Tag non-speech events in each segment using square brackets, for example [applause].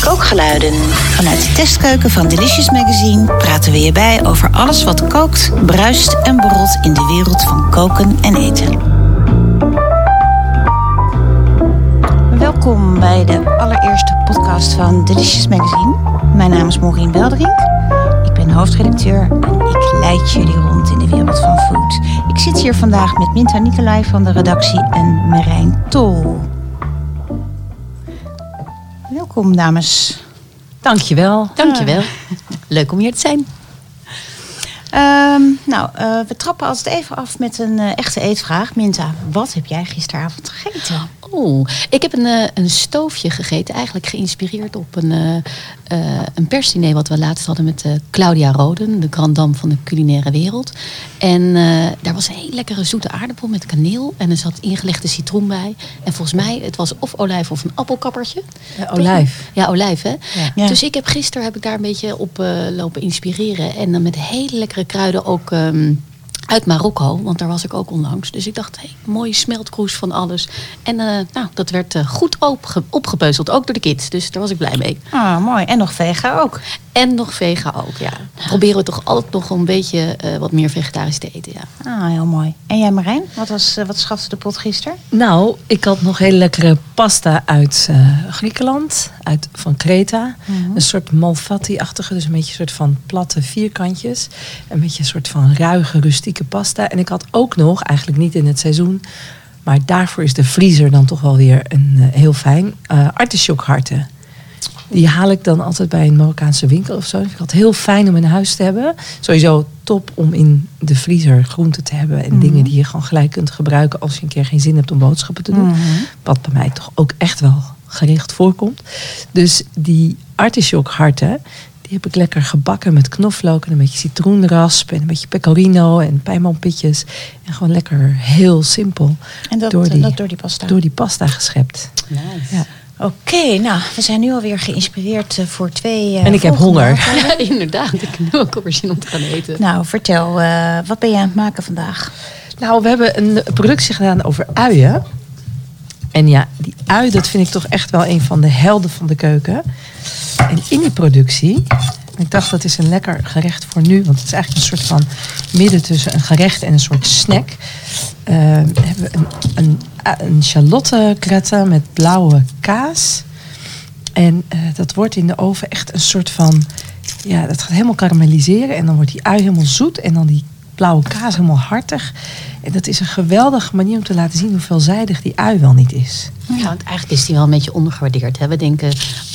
Kookgeluiden. Vanuit de testkeuken van Delicious Magazine praten we je bij over alles wat kookt, bruist en borrelt in de wereld van koken en eten. Welkom bij de allereerste podcast van Delicious Magazine. Mijn naam is Maureen Welderink. Ik ben hoofdredacteur en ik leid jullie rond in de wereld van food. Ik zit hier vandaag met Minta Nicolai van de redactie en Marijn Tol. Welkom dames. Dankjewel. Dankjewel. Leuk om hier te zijn. Ehm, nou, eh, we trappen altijd even af met een eh, echte eetvraag. Minta, wat heb jij gisteravond gegeten? Oeh, ik heb een, eh, een stoofje gegeten. Eigenlijk geïnspireerd op een, eh, eh, een persdiner wat we laatst hadden met Claudia Roden. De grand dame van de culinaire wereld. En eh, daar was een hele lekkere zoete aardappel met kaneel. En er zat ingelegde citroen bij. En volgens mij, het was of olijf of een appelkappertje. Olijf. Ja, olijf hè. Ja. Ja. Dus ik heb gisteren heb ik daar een beetje op lopen inspireren. En dan met hele lekkere kruiden ook ehm, uit Marokko. Want daar was ik ook onlangs. Dus ik dacht, hey, mooie smeltkroes van alles. En eh, nou, dat werd eh, goed opge opgepeuzeld. Ook door de kids. Dus daar was ik blij mee. Ah, mooi. En nog vega ook. En nog vega ook, ja. Proberen we toch altijd nog een beetje eh, wat meer vegetarisch te eten, ja. Ah, heel mooi. En jij Marijn, wat, was, eh, wat schafte de pot gisteren? Nou, ik had nog hele lekkere pasta uit eh, Griekenland, uit, van Kreta. Mhm. Een soort malfatti-achtige, dus een beetje een soort van platte vierkantjes. Een beetje een soort van ruige, rustieke pasta. En ik had ook nog, eigenlijk niet in het seizoen, maar daarvoor is de vriezer dan toch wel weer een heel fijn, uh, artisjokharten. Die haal ik dan altijd bij een Marokkaanse winkel of zo. Dus ik had heel fijn om in huis te hebben. Sowieso top om in de vriezer groenten te hebben. En Mhm. dingen die je gewoon gelijk kunt gebruiken als je een keer geen zin hebt om boodschappen te doen. Mhm. Wat bij mij toch ook echt wel gericht voorkomt. Dus die artisjokharten, die heb ik lekker gebakken met knoflook en een beetje citroenrasp en een beetje pecorino en pijnmanpitjes. En gewoon lekker heel simpel En dat door die, dat door die pasta. door die pasta geschept. Nice. Ja. Oké, nou, we zijn nu alweer geïnspireerd eh, voor twee. eh, En ik heb honger. [laughs] Ja, inderdaad. Ik heb nu ook alweer zin om te gaan eten. Nou, vertel, eh, wat ben je aan het maken vandaag? Nou, we hebben een productie gedaan over uien. En ja, die ui, dat vind ik toch echt wel een van de helden van de keuken. En in die productie, ik dacht dat is een lekker gerecht voor nu, want het is eigenlijk een soort van midden tussen een gerecht en een soort snack. Eh, hebben we een, een, een shalotte gratin met blauwe kaas. En eh, dat wordt in de oven echt een soort van, ja, dat gaat helemaal karamelliseren. En dan wordt die ui helemaal zoet en dan die blauwe kaas helemaal hartig. En dat is een geweldige manier om te laten zien hoe veelzijdig die ui wel niet is. Ja, want eigenlijk is die wel een beetje ondergewaardeerd. Hè? We denken,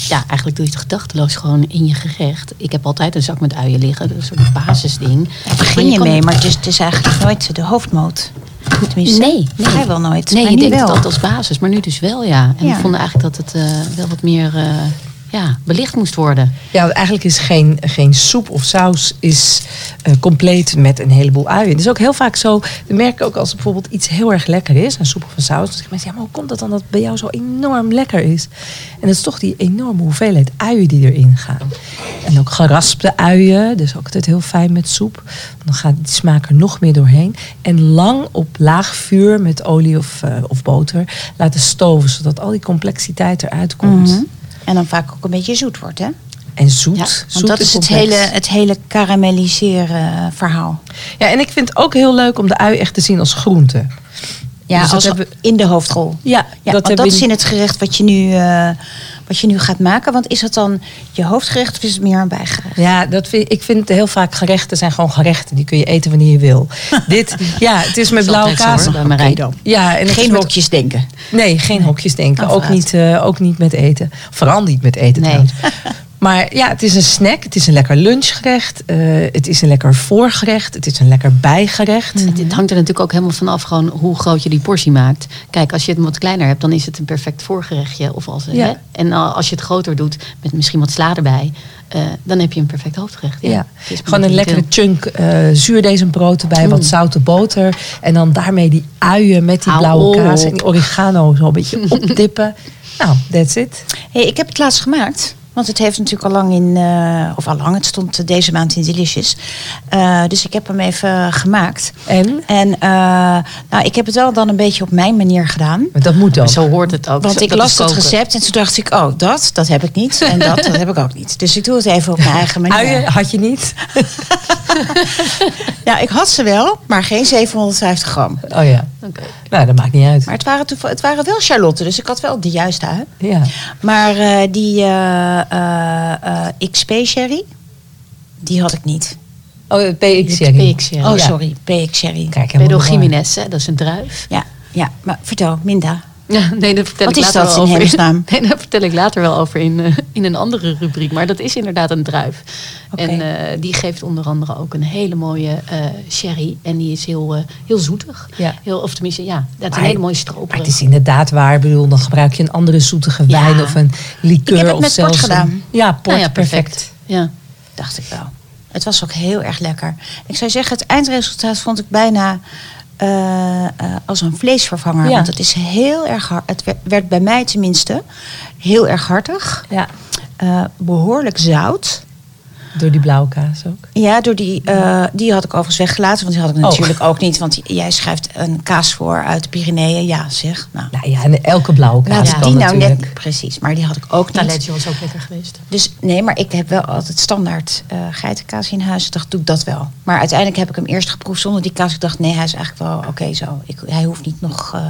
ja, eigenlijk doe je het gedachteloos gewoon in je gerecht. Ik heb altijd een zak met uien liggen, dat is een soort basisding. Daar begin je mee, maar het is, het is eigenlijk nooit de hoofdmoot. Tenminste, Nee, nee. vrijwel nooit. Nee, maar je denkt wel. het altijd als basis, maar nu dus wel, ja. En Ja. we vonden eigenlijk dat het eh, wel wat meer eh, ja, belicht moest worden. Ja, eigenlijk is geen, geen soep of saus is eh, compleet met een heleboel uien. Het is ook heel vaak zo, we merken ook als bijvoorbeeld iets heel erg lekker is, een soep of een saus, dan zeggen mensen, ja, maar hoe komt het dan dat het bij jou zo enorm lekker is? En dat is toch die enorme hoeveelheid uien die erin gaan. En ook geraspte uien, dus ook altijd heel fijn met soep. Dan gaat die smaak er nog meer doorheen. En lang op laag vuur met olie of, eh, of boter laten stoven, zodat al die complexiteit eruit komt. Mhm. En dan vaak ook een beetje zoet wordt, hè? En zoet. Ja, zoet Want dat is het complex. hele, het hele karamelliseren eh, verhaal. Ja, en ik vind het ook heel leuk om de ui echt te zien als groente. Ja, Dus dat als hebben in de hoofdrol. Ja, Ja, dat, want dat is in het gerecht wat je, nu, eh, wat je nu gaat maken. Want is dat dan je hoofdgerecht of is het meer een bijgerecht? Ja, dat vind, ik vind heel vaak gerechten zijn gewoon gerechten. Die kun je eten wanneer je wil. [laughs] Dit, ja, het is met is blauwe kaas. dan. Ja, en Geen met- hokjes denken. Nee, geen hokjes denken. Oh, ook, niet, eh, ook niet met eten. Vooral niet met eten Nee. trouwens. [laughs] Maar ja, het is een snack. Het is een lekker lunchgerecht. eh, het is een lekker voorgerecht. Het is een lekker bijgerecht. Het, het hangt er natuurlijk ook helemaal vanaf gewoon hoe groot je die portie maakt. Kijk, als je het wat kleiner hebt, dan is het een perfect voorgerechtje. Of als, Ja. hè? En als je het groter doet, met misschien wat sla erbij, uh, dan heb je een perfect hoofdgerecht. Ja. Gewoon een niet lekkere chunk uh, zuurdesembrood erbij, wat Mm. zoute boter. En dan daarmee die uien met die Hou blauwe op. kaas en die oregano zo een beetje [laughs] opdippen. Nou, that's it. Hey, ik heb het laatst gemaakt. Want het heeft natuurlijk al lang in, eh, of al lang, het stond deze maand in Delicious. Eh, dus ik heb hem even gemaakt. En? En eh, nou, ik heb het wel dan een beetje op mijn manier gedaan. Maar dat moet dan. Zo hoort het ook. Want ik dat las het recept en toen dacht ik, oh, dat, dat heb ik niet. En dat, dat heb ik ook niet. Dus ik doe het even op mijn [laughs] eigen manier. Uien had je niet? Ja, [laughs] ik had ze wel, maar geen 750 gram. Oh ja. Oké. Nou, dat maakt niet uit. Maar het waren, het waren wel Charlotte, dus ik had wel de juiste ui. Ja. Maar eh, die eh, eh, eh, XP Sherry, die had ik niet. Oh, PX Sherry. PX Sherry. Oh, Ja. sorry, PX Sherry. Kijk, Pedro. Jiménez, hè, dat is een druif. Ja, ja, maar vertel, Minda. Ja, nee, daar vertel Wat ik is later dat wel in over. hemelsnaam? [laughs] Nee, daar vertel ik later wel over in, eh, in een andere rubriek. Maar dat is inderdaad een druif. En eh, die geeft onder andere ook een hele mooie eh, sherry. En die is heel, heel zoetig. Ja. Heel, of tenminste, ja, dat is een hele mooie Maar stroper. het is inderdaad waar. Ik bedoel, dan gebruik je een andere zoetige Ja. wijn of een liqueur. Of port zelfs. Een, ja, port, Nou ja, perfect. Ja. Dacht ik wel. Het was ook heel erg lekker. Ik zou zeggen, het eindresultaat vond ik bijna eh, eh, als een vleesvervanger. Ja. Want het is heel erg hard. Het werd- werd bij mij tenminste heel erg hartig. Ja, Eh, behoorlijk zout. Door die blauwe kaas ook. Ja, door die, eh, die had ik overigens weggelaten. Want die had ik Oh. natuurlijk ook niet. Want jij schrijft een kaas voor uit de Pyreneeën. Ja, zeg. Nou, Nou ja, en elke blauwe kaas ja. die kan nou natuurlijk. net... Precies, maar die had ik ook niet. Taleggio was ook lekker geweest. Dus nee, maar ik heb wel altijd standaard eh geitenkaas in huis. Ik dacht, doe ik dat wel. Maar uiteindelijk heb ik hem eerst geproefd zonder die kaas. Ik dacht, nee, hij is eigenlijk wel oké zo. Ik, hij hoeft niet nog... eh,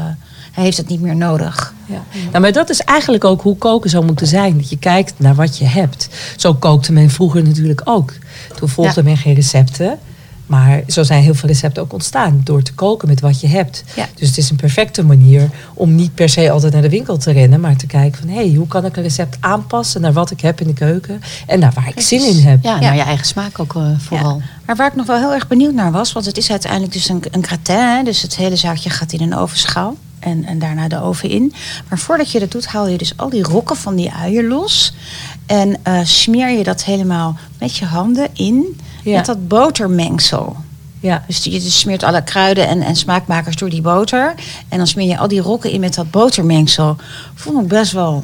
hij heeft het niet meer nodig. Ja. Nou, maar dat is eigenlijk ook hoe koken zou moeten zijn. Dat je kijkt naar wat je hebt. Zo kookte men vroeger natuurlijk ook. Toen volgde men geen recepten. Maar zo zijn heel veel recepten ook ontstaan. Door te koken met wat je hebt. Ja. Dus het is een perfecte manier om niet per se altijd naar de winkel te rennen. Maar te kijken van, hé, hey, hoe kan ik een recept aanpassen naar wat ik heb in de keuken. En naar waar ik Precies. zin in heb. Ja, Ja. naar je eigen smaak ook eh, vooral. Ja. Maar waar ik nog wel heel erg benieuwd naar was, want het is uiteindelijk dus een, een gratin. Hè? Dus het hele zaakje gaat in een ovenschaal. En, en daarna de oven in. Maar voordat je dat doet, haal je dus al die rokken van die uien los. En eh, smeer je dat helemaal met je handen in. Ja. Met dat botermengsel. Ja. Dus je smeert alle kruiden en, en smaakmakers door die boter. En dan smeer je al die rokken in met dat botermengsel. Vond ik best wel...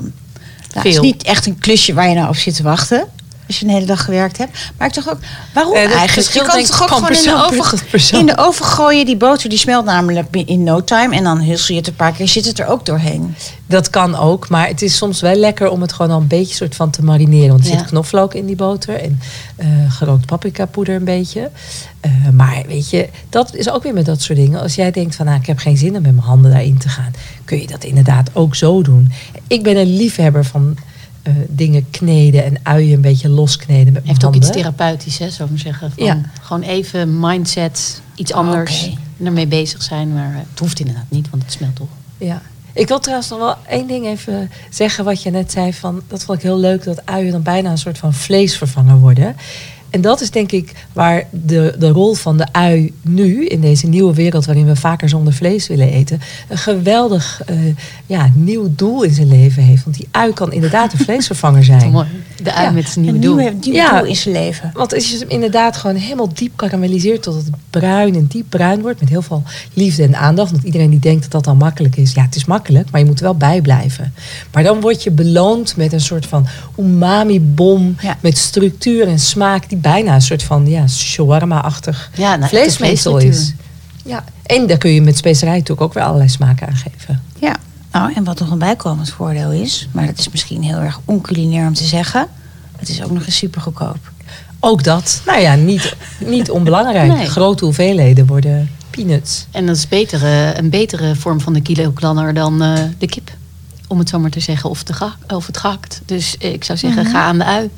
Nou, het is niet echt een klusje waar je nou op zit te wachten. Als je een hele dag gewerkt hebt. Maar ik dacht ook, waarom Eh, eigenlijk? Je kan het toch ook gewoon in de, oven, in de oven gooien. Die boter die smelt namelijk in no time. En dan hussel je het een paar keer, zit het er ook doorheen. Dat kan ook, maar het is soms wel lekker om het gewoon al een beetje soort van te marineren. Want er Ja. zit knoflook in die boter en eh, gerookt paprika poeder een beetje. Eh, maar weet je, dat is ook weer met dat soort dingen. Als jij denkt van, nou, ik heb geen zin om met mijn handen daarin te gaan, kun je dat inderdaad ook zo doen. Ik ben een liefhebber van eh, dingen kneden en uien een beetje loskneden met mijn Heeft ook iets therapeutisch, hè, zou ik zeggen. Van Ja. Gewoon even mindset, iets anders. En ermee bezig zijn. Maar eh, het hoeft inderdaad niet, want het smelt toch. Ja. Ik wil trouwens nog wel één ding even zeggen wat je net zei. Van, dat vond ik heel leuk dat uien dan bijna een soort van vleesvervanger worden. En dat is denk ik waar de, de rol van de ui nu, in deze nieuwe wereld waarin we vaker zonder vlees willen eten, een geweldig eh, ja, nieuw doel in zijn leven heeft. Want die ui kan inderdaad een vleesvervanger zijn. Mooi. De ui Ja. met zijn nieuwe doel. nieuwe, nieuwe Ja. doel in zijn leven. Want als je hem inderdaad gewoon helemaal diep karamelliseert tot het bruin en diep bruin wordt. Met heel veel liefde en aandacht. Want iedereen die denkt dat dat dan makkelijk is. Ja, het is makkelijk, maar je moet er wel bij blijven. Maar dan word je beloond met een soort van umami-bom. Ja. Met structuur en smaak die bijna een soort van ja, shawarma-achtig Ja, nou, is. Ja, en daar kun je met specerijen natuurlijk ook weer allerlei smaken aan geven. Ja, nou, en wat nog een bijkomend voordeel is, maar dat is misschien heel erg onculinair om te zeggen, het is ook nog eens super goedkoop. Ook dat, nou ja, niet, niet onbelangrijk. [laughs] Nee. Grote hoeveelheden worden peanuts. En dat is betere, een betere vorm van de kiloklanner dan eh, de kip. Om het zo maar te zeggen. Of, de ga, of het gehakt. Dus ik zou zeggen, ga aan de ui.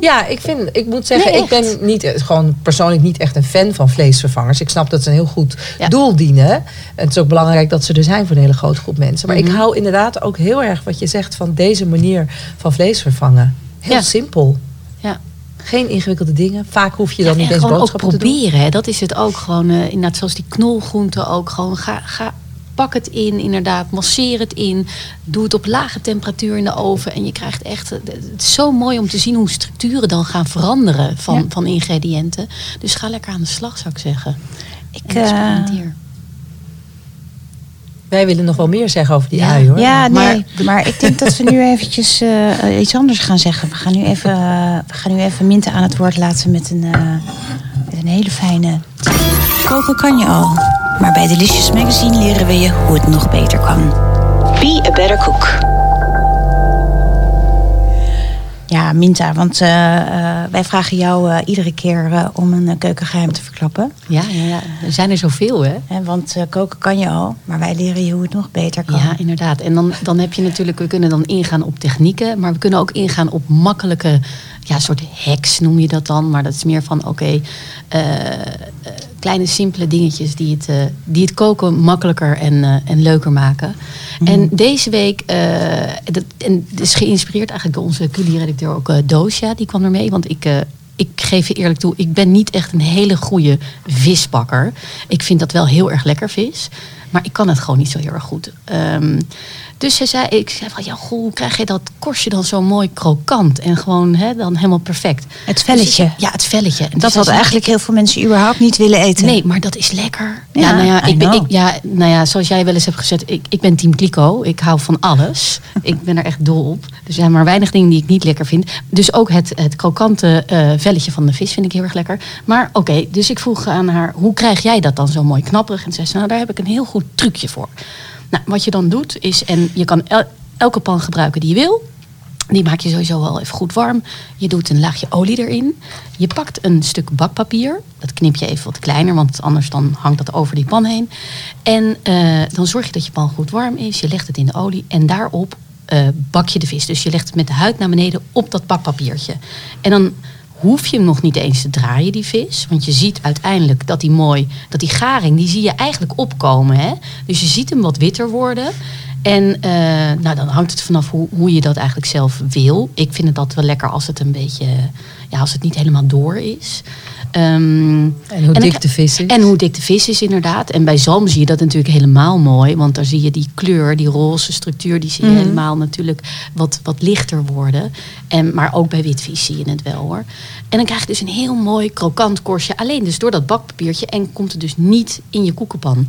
Ja, ik, vind, ik moet zeggen, Nee, ik ben niet, eh, gewoon persoonlijk niet echt een fan van vleesvervangers. Ik snap dat ze een heel goed Ja. doel dienen. Het is ook belangrijk dat ze er zijn voor een hele grote groep mensen. Maar ik Mhm. hou inderdaad ook heel erg wat je zegt van deze manier van vlees vervangen. Heel Ja. simpel. Ja. Geen ingewikkelde dingen. Vaak hoef je dan Ja, niet en eens ook boodschappen te doen. proberen. Hè. Dat is het ook gewoon. eh, inderdaad, zoals die knolgroenten ook. Gewoon ga, ga, pak het in, inderdaad. Masseer het in. Doe het op lage temperatuur in de oven. En je krijgt echt... Het is zo mooi om te zien hoe structuren dan gaan veranderen van, Ja. van ingrediënten. Dus ga lekker aan de slag, zou ik zeggen. Ik, En eh, experimenteer. Wij willen nog wel meer zeggen over die Ja. ui hoor. Ja, nee, Maar- maar, ik denk dat we nu eventjes eh, iets anders gaan zeggen. We gaan nu even, we gaan nu even Minte aan het woord laten met een, eh, met een hele fijne... Koken kan je al, maar bij Delicious Magazine leren we je hoe het nog beter kan. Be a better cook. Ja, Minta, want eh, eh, wij vragen jou eh, iedere keer eh, om een eh, keukengeheim te verklappen. Ja, ja, ja. Er zijn er zoveel, hè? Hè, want eh, koken kan je al, maar wij leren je hoe het nog beter kan. Ja, inderdaad. En dan, dan heb je natuurlijk, we kunnen dan ingaan op technieken, maar we kunnen ook ingaan op makkelijke, ja, soort hacks noem je dat dan. Maar dat is meer van, oké, eh, eh, kleine simpele dingetjes die het, eh, die het koken makkelijker en, eh, en leuker maken. En deze week, eh, dat, en het is geïnspireerd eigenlijk door onze culieredacteur ook, Doosja, die kwam ermee. Want ik... ik geef je eerlijk toe, ik ben niet echt een hele goede visbakker. Ik vind dat wel heel erg lekker vis. Maar ik kan het gewoon niet zo heel erg goed. Ehm, dus ze zei, ik zei van, ja, goh, hoe krijg je dat korstje dan zo mooi krokant? En gewoon hè, dan helemaal perfect. Het Dus velletje. ja, het velletje. En Dat dus ze, eigenlijk heel veel mensen überhaupt niet willen eten. Nee, maar dat is lekker. Ja, Ja, nou ja, ik ben, ik, ja, nou ja, zoals jij wel eens hebt gezet, ik, ik ben team Kliko. Ik hou van alles. [laughs] ik ben er echt dol op. Er zijn maar weinig dingen die ik niet lekker vind. Dus ook het, het krokante eh, velletje van de vis vind ik heel erg lekker. Maar oké, dus ik vroeg aan haar, hoe krijg jij dat dan zo mooi knapperig? En zei ze, nou daar heb ik een heel goed trucje voor. Nou, wat je dan doet is, en je kan el- elke pan gebruiken die je wil. Die maak je sowieso wel even goed warm. Je doet een laagje olie erin. Je pakt een stuk bakpapier. Dat knip je even wat kleiner, want anders dan hangt dat over die pan heen. En eh, dan zorg je dat je pan goed warm is. Je legt het in de olie en daarop eh, bak je de vis. Dus je legt het met de huid naar beneden op dat bakpapiertje. En dan hoef je hem nog niet eens te draaien, die vis. Want je ziet uiteindelijk dat die mooi, dat die garing, die zie je eigenlijk opkomen. Hè? Dus je ziet hem wat witter worden. En eh, nou, dan hangt het vanaf hoe, hoe je dat eigenlijk zelf wil. Ik vind het altijd wel lekker als het een beetje, ja, als het niet helemaal door is. Ehm, En hoe en dik ik- de vis is. en hoe dik de vis is inderdaad. En bij zalm zie je dat natuurlijk helemaal mooi. Want daar zie je die kleur, die roze structuur, die zie je Mhm. helemaal natuurlijk wat, wat lichter worden. En, maar ook bij witvis zie je het wel hoor. En dan krijg je dus een heel mooi krokant korstje. Alleen dus door dat bakpapiertje. En komt het dus niet in je koekenpan.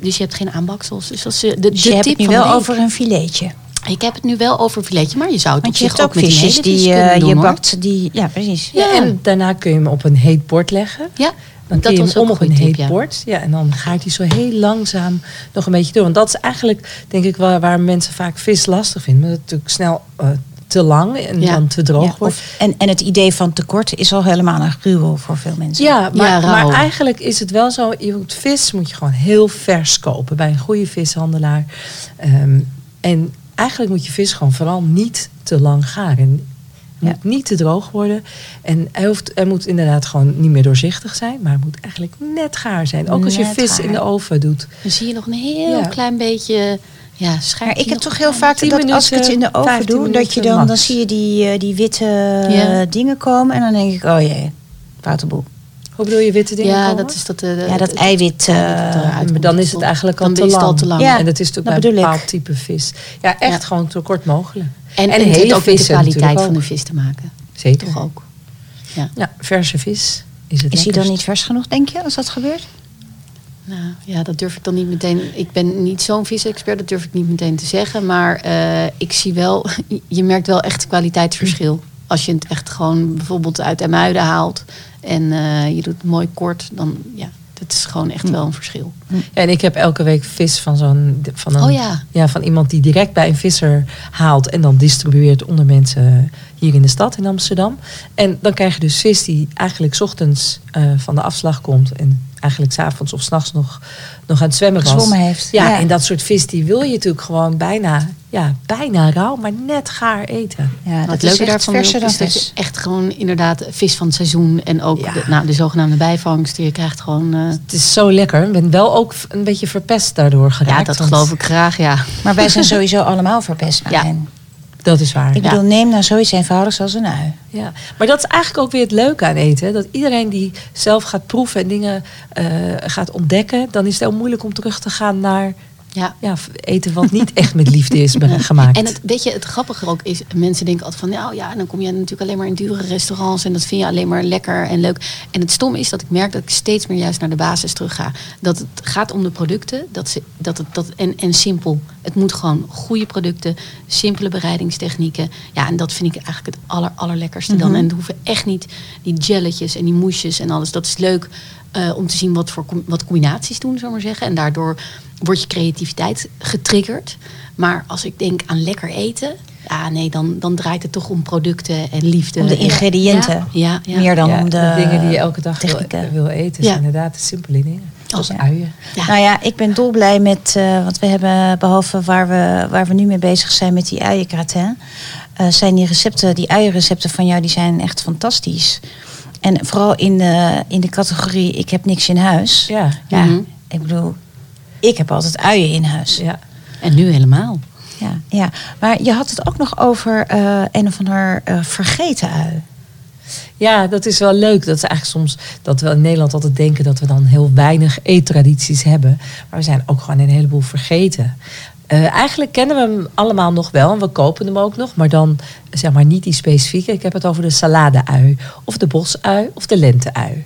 Dus je hebt geen aanbaksels. Dus dat is eh, de, Dus de je hebt het nu van wel week. over een filetje. Ik heb het nu wel over filetje. Maar je zou het Want op je zich hebt ook met een visjes die eh, doen, je hoor. bakt. Die, ja, precies. Ja, Ja. en daarna kun je hem op een heet bord leggen. Ja, Dan dat kun je was hem ook om een op een heet tip, bord. Ja, en dan gaat hij zo heel langzaam nog een beetje door. Want dat is eigenlijk, denk ik, wel waar mensen vaak vis lastig vinden. Omdat het natuurlijk snel eh, te lang en Ja. dan te droog Ja, wordt. of- en, en het idee van tekort is al helemaal een gruwel voor veel mensen. Ja, maar, Ja, maar eigenlijk is het wel zo. Je moet vis moet je gewoon heel vers kopen bij een goede vishandelaar. Ehm, en eigenlijk moet je vis gewoon vooral niet te lang garen. Het moet niet te droog worden. En hij, hoeft, hij moet inderdaad gewoon niet meer doorzichtig zijn. Maar hij moet eigenlijk net gaar zijn. Ook als je vis gaar. in de oven doet. Dan zie je nog een heel Ja. klein beetje... Ja, Maar ik heb toch heel vaak 10 dat als ik het in de oven 15 doe, dat je dan, dan zie je die, eh, die witte Ja. eh, dingen komen. En dan denk ik, oh jee, foute boel. Hoe bedoel je witte dingen Ja, komen? dat is dat... eh, Ja, dat het- eiwit. eh, maar dan is het eigenlijk al dan te lang. al te lang. Ja, en dat is natuurlijk dat bij een bepaald type vis. Ja, echt Ja. gewoon zo kort mogelijk. En, En en, het heeft hele ook met de kwaliteit van de vis te maken. Zeker. Toch ook. Ja. Ja, verse vis is het Is hij dan niet vers genoeg, denk je, als dat gebeurt? Nou, ja, dat durf ik dan niet meteen. Ik ben niet zo'n visexpert, dat durf ik niet meteen te zeggen. Maar eh, ik zie wel, [laughs] je merkt wel echt kwaliteitsverschil. Als je het echt gewoon bijvoorbeeld uit de muiden haalt en eh, je doet het mooi kort, dan ja, dat is gewoon echt wel een verschil. Ja, en ik heb elke week vis van zo'n van een, Oh ja. van iemand die direct bij een visser haalt en dan distribueert onder mensen hier in de stad in Amsterdam. En dan krijg je dus vis die eigenlijk 's ochtends eh, van de afslag komt en eigenlijk s'avonds of s'nachts nog, nog aan het zwemmen was. Heeft. Ja, Ja. en dat soort vis die wil je natuurlijk gewoon bijna, ja, bijna rauw, maar net gaar eten. Ja, Wat dat het leuke daarvan verser ook dan is dat je echt gewoon inderdaad vis van het seizoen en ook Ja. de, nou, de zogenaamde bijvangst. Je krijgt gewoon. eh, Het is zo lekker. Ik ben wel ook een beetje verpest daardoor geraakt. ja, dat want geloof ik graag, ja. Maar wij zijn [laughs] sowieso allemaal verpest. Ja. Dat is waar. Ik bedoel, neem nou zoiets eenvoudigs als een ui. Ja, maar dat is eigenlijk ook weer het leuke aan eten. hè. Dat iedereen die zelf gaat proeven en dingen eh, gaat ontdekken, dan is het heel moeilijk om terug te gaan naar Ja. ja, eten wat niet echt met liefde is [laughs] gemaakt. En het, weet je, het grappige ook is, mensen denken altijd van, nou ja, dan kom je natuurlijk alleen maar in dure restaurants en dat vind je alleen maar lekker en leuk. En het stom is dat ik merk dat ik steeds meer juist naar de basis terug ga. Dat het gaat om de producten, dat ze, dat het, dat, en, en simpel. Het moet gewoon goede producten, simpele bereidingstechnieken. Ja, en dat vind ik eigenlijk het aller, allerlekkerste dan. En het hoeven echt niet die jelletjes en die moesjes en alles. Dat is leuk eh, om te zien wat voor wat combinaties doen, zullen we maar zeggen. En daardoor wordt je creativiteit getriggerd. Maar als ik denk aan lekker eten, ja, nee, dan, dan draait het toch om producten en liefde. Om de ingrediënten. Ja, ja, ja. Meer dan Ja, om de, dingen die je elke dag wil, technieken. wil eten. Ja. zijn inderdaad de simpele dingen. Zoals Ja. uien. Ja. Nou ja, ik ben dolblij met, eh want we hebben, behalve waar we, waar we nu mee bezig zijn met die uiengratin, eh zijn die recepten, die uienrecepten van jou, die zijn echt fantastisch. En vooral in de, in de categorie, ik heb niks in huis. Ja. Ja, Mhm. ik bedoel, ik heb altijd uien in huis. Ja. En nu helemaal. Ja, ja. maar je had het ook nog over eh, een of ander eh, vergeten ui. Ja, dat is wel leuk. Dat is eigenlijk soms dat we in Nederland altijd denken dat we dan heel weinig eettradities hebben. Maar we zijn ook gewoon een heleboel vergeten. Eh, eigenlijk kennen we hem allemaal nog wel en we kopen hem ook nog, maar dan zeg maar niet die specifieke. Ik heb het over de salade-ui, of de bosui, of de lente-ui.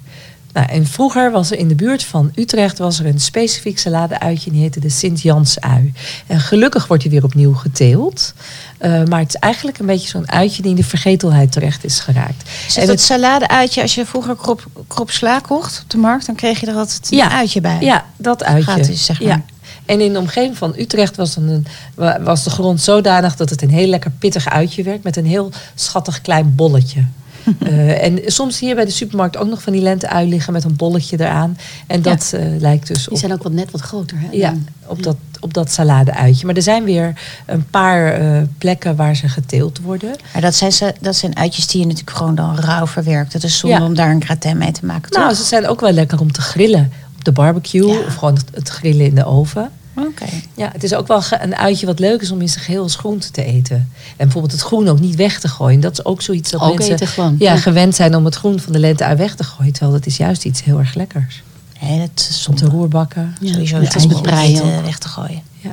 Nou, en vroeger was er in de buurt van Utrecht was er een specifiek salade-uitje, die heette de Sint-Jans-ui. En gelukkig wordt hij weer opnieuw geteeld. Eh, maar het is eigenlijk een beetje zo'n uitje die in de vergetelheid terecht is geraakt. Is En dat het- salade-uitje, als je vroeger krop, krop sla kocht op de markt, dan kreeg je er altijd een Ja. uitje bij. Ja, dat uitje. Gratis, zeg maar. Ja. En in de omgeving van Utrecht was, een, wa- was de grond zodanig dat het een heel lekker pittig uitje werd met een heel schattig klein bolletje. [laughs] Eh, en soms zie je bij de supermarkt ook nog van die lente-ui liggen met een bolletje eraan. En dat eh, lijkt dus Die op, zijn ook wat net wat groter. Hè? ja, op dat, op dat salade-uitje. Maar er zijn weer een paar eh, plekken waar ze geteeld worden. Maar dat zijn, ze, dat zijn uitjes die je natuurlijk gewoon dan rauw verwerkt. Het is zonde Ja. om daar een gratin mee te maken, Nou, ze zijn ook wel lekker om te grillen op de barbecue Ja. of gewoon het grillen in de oven. Oké. Ja, het is ook wel een uitje wat leuk is om in zijn geheel als groente te eten. En bijvoorbeeld het groen ook niet weg te gooien. Dat is ook zoiets dat Ook mensen. Ja, Ja. gewend zijn om het groen van de lente uit weg te gooien. Terwijl dat is juist iets heel erg lekkers. Nee, dat is Om te roerbakken. Ja, Sowieso het uitje breien weg te gooien. Ja.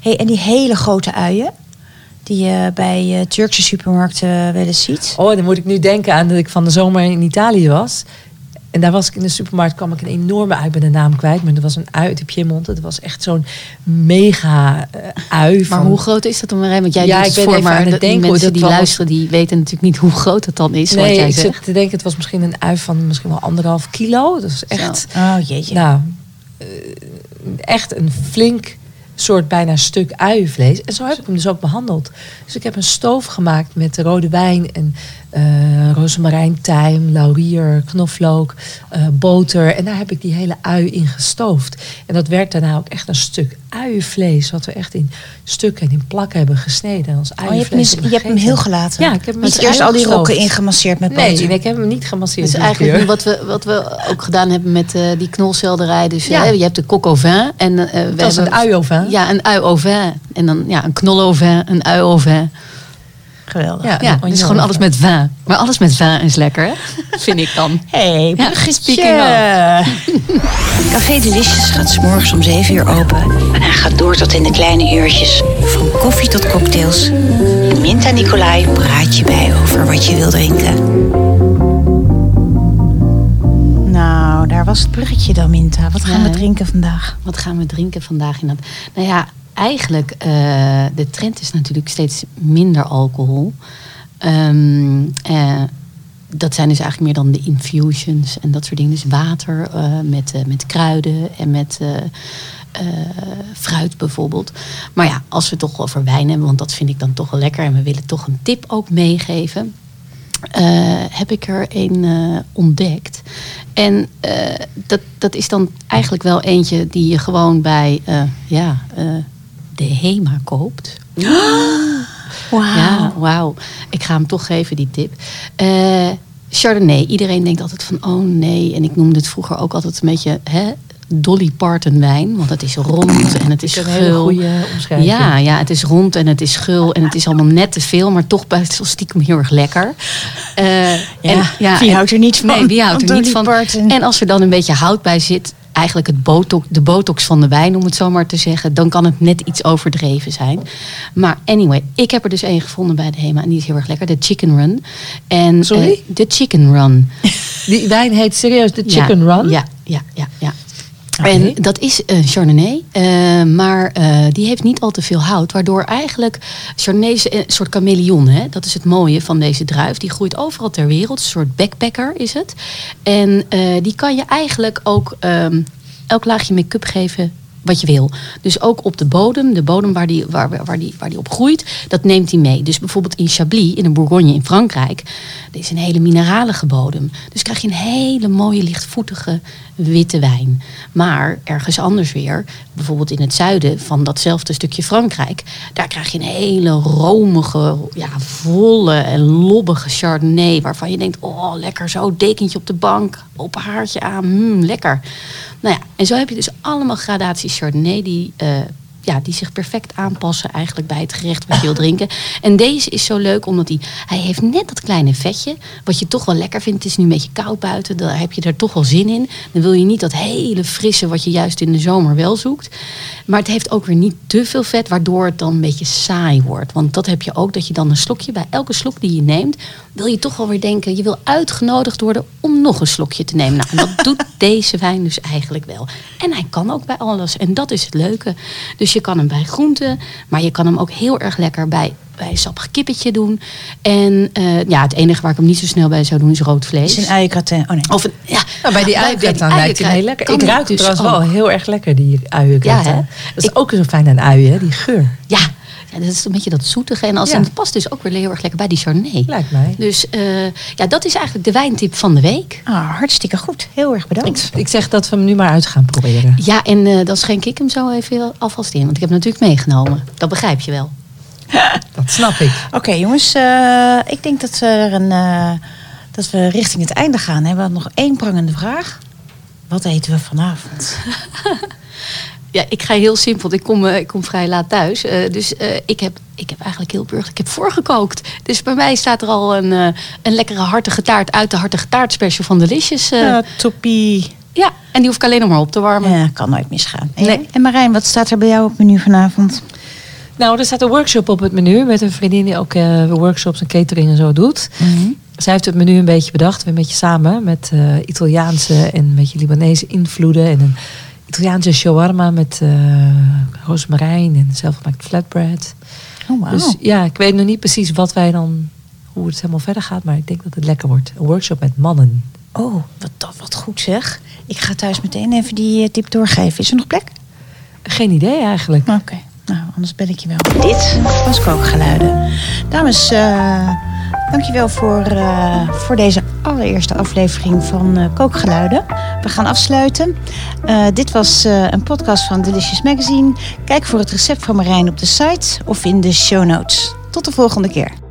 Hey, en die hele grote uien, die je bij eh, Turkse supermarkten wel eens ziet. Oh, dan moet ik nu denken aan dat ik van de zomer in Italië was. En daar was ik in de supermarkt, kwam ik een enorme ui, ik ben de naam kwijt. Maar er was een ui uit de Piemonte. Dat was echt zo'n mega ui. Maar van, hoe groot is dat dan maar? Want jij Ja, doet ik het ben voor, even maar aan het de- die denken mensen dat die was. luisteren, die weten natuurlijk niet hoe groot het dan is. wat Nee, jij ik zegt. zit te denken, het was misschien een ui van misschien wel anderhalf kilo. Dat is echt... Oh jeetje. Nou, eh, echt een flink soort bijna stuk uienvlees. En zo heb ik hem dus ook behandeld. Dus ik heb een stoof gemaakt met rode wijn en eh rozemarijn, tijm, laurier, knoflook, eh, boter. En daar heb ik die hele ui in gestoofd. En dat werd daarna ook echt een stuk uienvlees. Wat we echt in stukken en in plakken hebben gesneden. Als Oh, je, hebt hem, je hebt hem heel gelaten. Ja, ik heb hem Niet eerst al die gestoofd. rokken ingemasseerd met Nee, boter. nee, ik heb hem niet gemasseerd. Dus dit eigenlijk wat we, wat we ook gedaan hebben met eh, die knolselderij. Dus Ja. hè, je hebt de coq au vin. En, eh, we Dat is een hebben- ui au vin. Ja, een ui au vin. En dan ja, een knol au vin, een ui au vin. Geweldig. Ja. Ja, dus gewoon alles met vin. Maar alles met vin is lekker, hè? [laughs] Vind ik dan. Hey, Ja, bruggetje. speaking [laughs] Café Delicious gaat 's morgens om 7 uur open. En hij gaat door tot in de kleine uurtjes. Van koffie tot cocktails. En Minta Nicolai praat je bij over wat je wil drinken. Nou, daar was het bruggetje dan, Minta. Wat gaan Ja, we drinken vandaag? Wat gaan we drinken vandaag? In dat? Nou ja, eigenlijk, eh, de trend is natuurlijk steeds minder alcohol. Ehm, eh, dat zijn dus eigenlijk meer dan de infusions en dat soort dingen. Dus water eh, met, met kruiden en met fruit bijvoorbeeld. Maar ja, als we toch over wijn hebben, want dat vind ik dan toch wel lekker. En we willen toch een tip ook meegeven. heb ik er een ontdekt. En dat, dat is dan eigenlijk wel eentje die je gewoon bij ja, de HEMA koopt. [gasps] Wauw. Ja, wauw. Ik ga hem toch geven, die tip. Eh, Chardonnay. Iedereen denkt altijd van, oh nee. En ik noemde het vroeger ook altijd een beetje hè, Dolly Parton wijn. Want het is rond en het is is een hele gul. goede omschrijving. Ja, ja, het is rond en het is gul en het is allemaal net te veel, maar toch best wel stiekem heel erg lekker. Eh, Ja, wie en- houdt er niet van? Nee, wie houdt er Dolly niet van? Parton. En als er dan een beetje hout bij zit, eigenlijk het botox, de botox van de wijn, om het zo maar te zeggen. Dan kan het net iets overdreven zijn. Maar anyway, ik heb er dus één gevonden bij de HEMA. En die is heel erg lekker. De Chicken Run. En, Sorry? eh, de Chicken Run. [laughs] Die wijn heet serieus de Ja, Chicken Run? Ja, ja, ja. ja. En dat is een Chardonnay, eh, maar eh, die heeft niet al te veel hout. Waardoor eigenlijk Chardonnay een soort chameleon. Hè? Dat is het mooie van deze druif. Die groeit overal ter wereld. Een soort backpacker is het. En eh, die kan je eigenlijk ook ehm, elk laagje make-up geven wat je wil. Dus ook op de bodem, de bodem waar die, waar, waar, die, waar die op groeit, dat neemt hij mee. Dus bijvoorbeeld in Chablis, in de Bourgogne in Frankrijk, dit is een hele mineralige bodem. Dus krijg je een hele mooie lichtvoetige witte wijn. Maar ergens anders weer, bijvoorbeeld in het zuiden van datzelfde stukje Frankrijk, daar krijg je een hele romige, ja, volle en lobbige Chardonnay, waarvan je denkt, oh lekker zo, dekentje op de bank, open haartje aan, mm, lekker. Nou ja, en zo heb je dus allemaal gradaties Chardonnay die, eh, ja, die zich perfect aanpassen eigenlijk bij het gerecht wat je wil drinken. En deze is zo leuk omdat hij, hij heeft net dat kleine vetje, wat je toch wel lekker vindt. Het is nu een beetje koud buiten, daar heb je er toch wel zin in. Dan wil je niet dat hele frisse wat je juist in de zomer wel zoekt. Maar het heeft ook weer niet te veel vet, waardoor het dan een beetje saai wordt. Want dat heb je ook, dat je dan een slokje, bij elke slok die je neemt, wil je toch wel weer denken, je wil uitgenodigd worden om nog een slokje te nemen. Nou, dat doet [laughs] deze wijn dus eigenlijk wel. En hij kan ook bij alles. En dat is het leuke. Dus je kan hem bij groenten, maar je kan hem ook heel erg lekker bij, bij sappig kippetje doen. En eh, ja, het enige waar ik hem niet zo snel bij zou doen is rood Het vlees. is een. Oh nee. Of een, ja, Nou, bij die uiengratin lijkt hij heel lekker. Ik ruik dus trouwens ook. wel heel erg lekker, die. Ja, hè? Dat is ook zo fijn aan uien, hè, die geur. Ja, ja, dat is een beetje dat zoetige. En, als, Ja. en het past dus ook weer heel erg lekker bij die Chardonnay. Lijkt mij. Dus eh, ja, dat is eigenlijk de wijntip van de week. Ah, hartstikke goed. Heel erg bedankt. Ik, ik zeg dat we hem nu maar uit gaan proberen. Ja, en eh, dan schenk ik hem zo even alvast in. Want ik heb hem natuurlijk meegenomen. Dat begrijp je wel. [laughs] Dat snap ik. Oké jongens, eh, ik denk dat we, er een, eh, dat we richting het einde gaan. We hebben nog één prangende vraag. Wat eten we vanavond? [laughs] Ja, ik ga heel simpel. Ik kom, eh, ik kom vrij laat thuis. Eh, dus eh, ik, heb, ik heb eigenlijk heel burger. Ik heb voorgekookt. Dus bij mij staat er al een, eh, een lekkere hartige taart uit de hartige taart special van Delicious. eh. Eh, toppie. ja, en die hoef ik alleen nog maar op te warmen. Ja, kan nooit misgaan. En, Nee. en Marijn, wat staat er bij jou op het menu vanavond? Nou, er staat een workshop op het menu met een vriendin die ook eh, workshops en catering en zo doet. Zij heeft het menu een beetje bedacht, weer een beetje samen met eh, Italiaanse en een beetje Libanese invloeden en een Italiaanse shawarma met eh rozemarijn en zelfgemaakt flatbread. Oh, wauw. Dus ja, ik weet nog niet precies wat wij dan, hoe het helemaal verder gaat, maar ik denk dat het lekker wordt. Een workshop met mannen. Oh, wat, dat, wat goed zeg. Ik ga thuis meteen even die eh, tip doorgeven. Is er nog plek? Geen idee eigenlijk. Oké, nou, anders bel ik je wel. Dit was Kookgeluiden. Dames, eh dankjewel voor, eh, voor deze allereerste aflevering van eh, Kookgeluiden. We gaan afsluiten. Eh, dit was een podcast van Delicious Magazine. Kijk voor het recept van Marijn op de site of in de show notes. Tot de volgende keer.